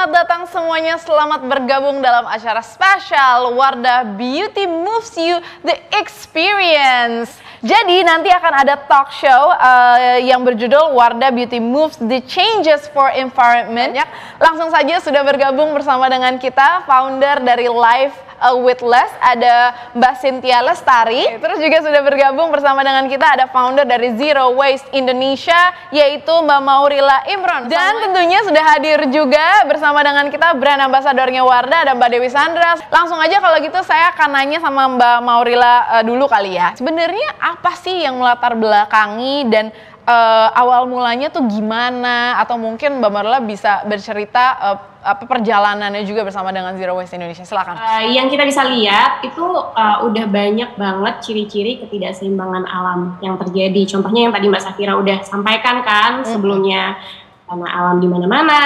Selamat datang semuanya, selamat bergabung dalam acara spesial Wardah Beauty Moves You The Experience. Jadi nanti akan ada talk show uh, yang berjudul Wardah Beauty Moves The Changes for Environment. Langsung saja sudah bergabung bersama dengan kita founder dari Live uh, with Less ada Mbak Cynthia Lestari. Terus juga sudah bergabung bersama dengan kita ada founder dari Zero Waste Indonesia yaitu Mbak Maurila Imron. Dan tentunya sudah hadir juga bersama dengan kita brand ambasadornya Wardah ada Mbak Dewi Sandra. Langsung aja kalau gitu saya akan nanya sama Mbak Maurila uh, dulu kali ya. Sebenarnya apa sih yang melatar belakangi dan uh, awal mulanya tuh gimana atau mungkin Mbak Marla bisa bercerita uh, apa perjalanannya juga bersama dengan Zero Waste Indonesia. Silakan. Uh, yang kita bisa lihat itu uh, udah banyak banget ciri-ciri ketidakseimbangan alam yang terjadi. Contohnya yang tadi Mbak Safira udah sampaikan kan hmm. sebelumnya karena alam di mana-mana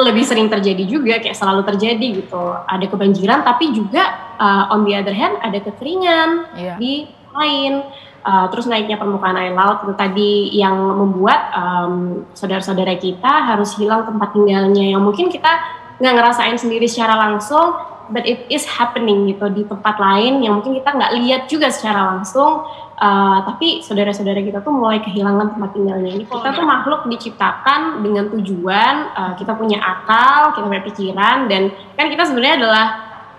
lebih sering terjadi juga kayak selalu terjadi gitu. Ada kebanjiran tapi juga uh, on the other hand ada kekeringan yeah. di lain uh, terus naiknya permukaan air laut itu tadi yang membuat um, saudara-saudara kita harus hilang tempat tinggalnya yang mungkin kita nggak ngerasain sendiri secara langsung but it is happening gitu di tempat lain yang mungkin kita nggak lihat juga secara langsung uh, tapi saudara-saudara kita tuh mulai kehilangan tempat tinggalnya ini kita tuh makhluk diciptakan dengan tujuan uh, kita punya akal kita punya pikiran dan kan kita sebenarnya adalah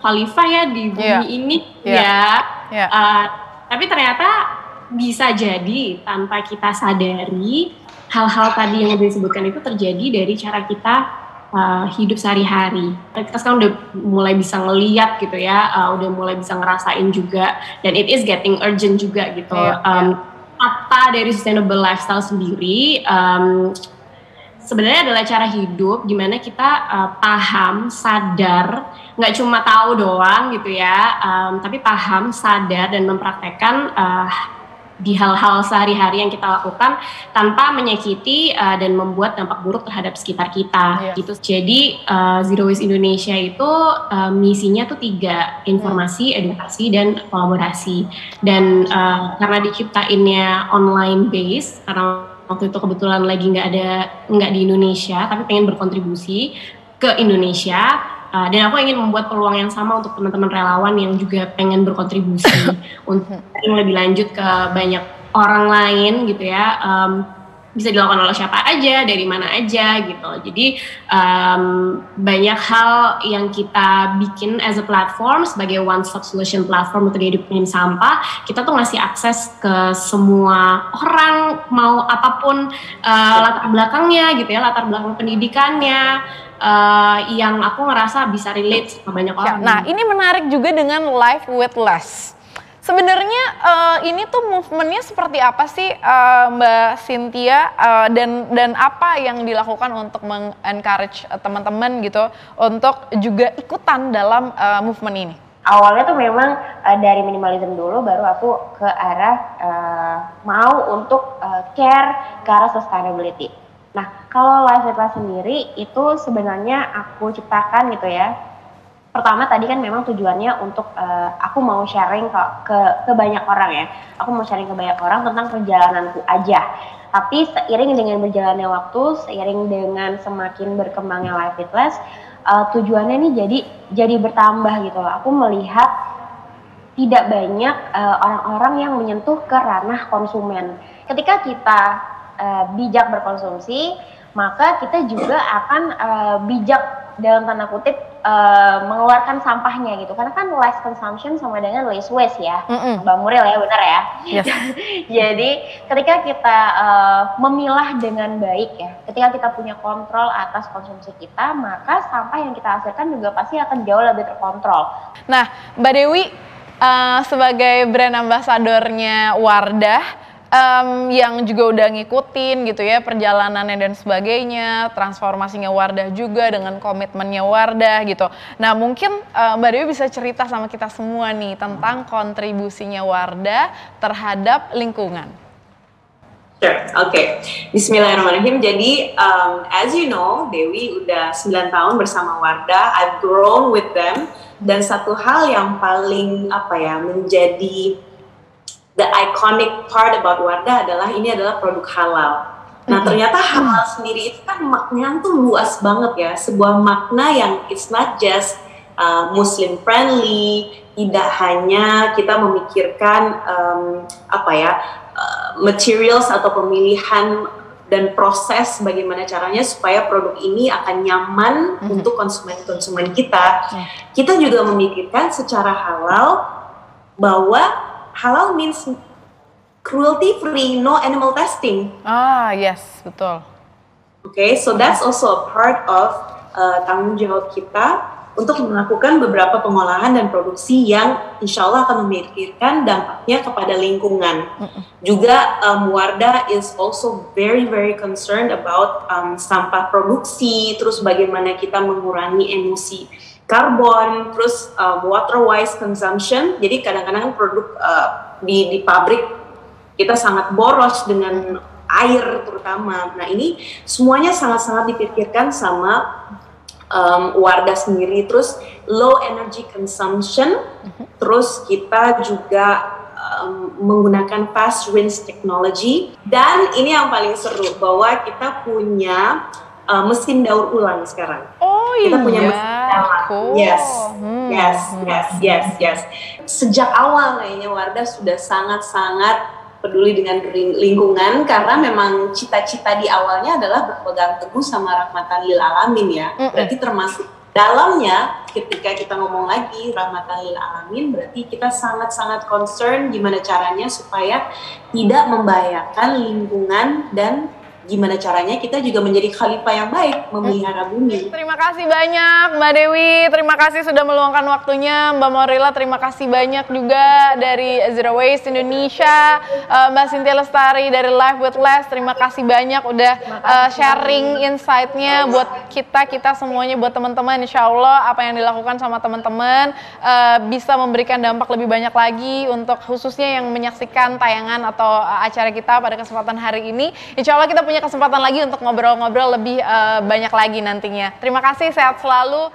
khalifah ya di bumi yeah. ini yeah. ya yeah. Uh, tapi ternyata bisa jadi tanpa kita sadari hal-hal tadi yang udah disebutkan itu terjadi dari cara kita uh, hidup sehari-hari. Kita sekarang udah mulai bisa ngeliat gitu ya, uh, udah mulai bisa ngerasain juga, dan it is getting urgent juga gitu. Yeah, um, yeah. Apa dari sustainable lifestyle sendiri? Um, sebenarnya adalah cara hidup gimana kita uh, paham, sadar, nggak cuma tahu doang gitu ya, um, tapi paham, sadar dan mempraktekkan uh, di hal-hal sehari-hari yang kita lakukan tanpa menyakiti uh, dan membuat dampak buruk terhadap sekitar kita yeah. gitu. Jadi uh, Zero Waste Indonesia itu uh, misinya tuh tiga informasi, yeah. edukasi dan kolaborasi. Dan uh, karena diciptainnya online base karena waktu itu kebetulan lagi nggak ada nggak di Indonesia tapi pengen berkontribusi ke Indonesia Uh, dan aku ingin membuat peluang yang sama untuk teman-teman relawan yang juga pengen berkontribusi untuk yang lebih lanjut ke banyak orang lain gitu ya. Um, bisa dilakukan oleh siapa aja, dari mana aja gitu. Jadi um, banyak hal yang kita bikin as a platform sebagai one stop solution platform untuk hidupin sampah. Kita tuh ngasih akses ke semua orang mau apa pun uh, latar belakangnya gitu ya, latar belakang pendidikannya, uh, yang aku ngerasa bisa relate sama banyak ya, orang. Nah, ini menarik juga dengan Life with Less. Sebenarnya uh, ini tuh movementnya seperti apa sih uh, Mbak Cynthia uh, dan dan apa yang dilakukan untuk mengencourage uh, teman-teman gitu untuk juga ikutan dalam uh, movement ini? Awalnya tuh memang uh, dari minimalism dulu, baru aku ke arah uh, mau untuk uh, care ke arah sustainability. Nah, kalau live Life sendiri itu sebenarnya aku ciptakan gitu ya. Pertama tadi kan memang tujuannya untuk uh, aku mau sharing ke, ke ke banyak orang ya. Aku mau sharing ke banyak orang tentang perjalananku aja. Tapi seiring dengan berjalannya waktu, seiring dengan semakin berkembangnya Life Fitness, uh, tujuannya ini jadi jadi bertambah gitu loh. Aku melihat tidak banyak eh, orang-orang uh, yang menyentuh ke ranah konsumen. Ketika kita uh, bijak berkonsumsi, maka kita juga akan uh, bijak dalam tanda kutip uh, mengeluarkan sampahnya gitu karena kan less consumption sama dengan less waste ya mm -mm. Mbak Muril ya benar ya yes. jadi ketika kita uh, memilah dengan baik ya ketika kita punya kontrol atas konsumsi kita maka sampah yang kita hasilkan juga pasti akan jauh lebih terkontrol nah Mbak Dewi uh, sebagai brand ambasadornya Wardah um, yang juga udah ngikutin gitu ya perjalanannya dan sebagainya, transformasinya Wardah juga dengan komitmennya Wardah gitu. Nah mungkin uh, Mbak Dewi bisa cerita sama kita semua nih tentang kontribusinya Wardah terhadap lingkungan. Sure, oke. Okay. Bismillahirrahmanirrahim. Jadi, um, as you know, Dewi udah 9 tahun bersama Wardah. I've grown with them. Dan satu hal yang paling apa ya menjadi the iconic part about Wardah adalah ini adalah produk halal. Nah ternyata halal sendiri itu kan maknanya tuh luas banget ya, sebuah makna yang it's not just uh, Muslim friendly, tidak hanya kita memikirkan um, apa ya uh, materials atau pemilihan dan proses bagaimana caranya supaya produk ini akan nyaman mm-hmm. untuk konsumen-konsumen kita. Mm. Kita juga memikirkan secara halal bahwa halal means cruelty free, no animal testing. Ah, yes, betul. Okay, so that's also a part of uh, tanggung jawab kita untuk melakukan beberapa pengolahan dan produksi yang insya Allah akan memikirkan dampaknya kepada lingkungan. Juga um, Wardah is also very very concerned about um, sampah produksi, terus bagaimana kita mengurangi emisi karbon, terus um, water wise consumption. Jadi kadang-kadang produk uh, di di pabrik kita sangat boros dengan air terutama. Nah ini semuanya sangat-sangat dipikirkan sama um, Wardah sendiri, terus low energy consumption, mm-hmm. terus kita juga um, menggunakan fast rinse technology, dan ini yang paling seru bahwa kita punya uh, mesin daur ulang sekarang. Oh kita iya. punya mesin daur cool. Yes, hmm. yes, yes, yes, yes. Sejak awal kayaknya Wardah sudah sangat-sangat peduli dengan lingkungan karena memang cita-cita di awalnya adalah berpegang teguh sama rahmatan lil alamin ya. Berarti termasuk dalamnya ketika kita ngomong lagi rahmatan lil alamin berarti kita sangat-sangat concern gimana caranya supaya tidak membahayakan lingkungan dan gimana caranya kita juga menjadi khalifah yang baik memelihara bumi. Terima kasih banyak Mbak Dewi, terima kasih sudah meluangkan waktunya. Mbak Morila terima kasih banyak juga dari Zero Waste Indonesia, uh, Mbak Cynthia Lestari dari Live with Les, terima kasih banyak udah uh, sharing insight-nya buat kita kita semuanya buat teman-teman. Insya Allah apa yang dilakukan sama teman-teman uh, bisa memberikan dampak lebih banyak lagi untuk khususnya yang menyaksikan tayangan atau uh, acara kita pada kesempatan hari ini. Insya Allah kita punya kesempatan lagi untuk ngobrol-ngobrol lebih uh, banyak lagi nantinya. Terima kasih, sehat selalu.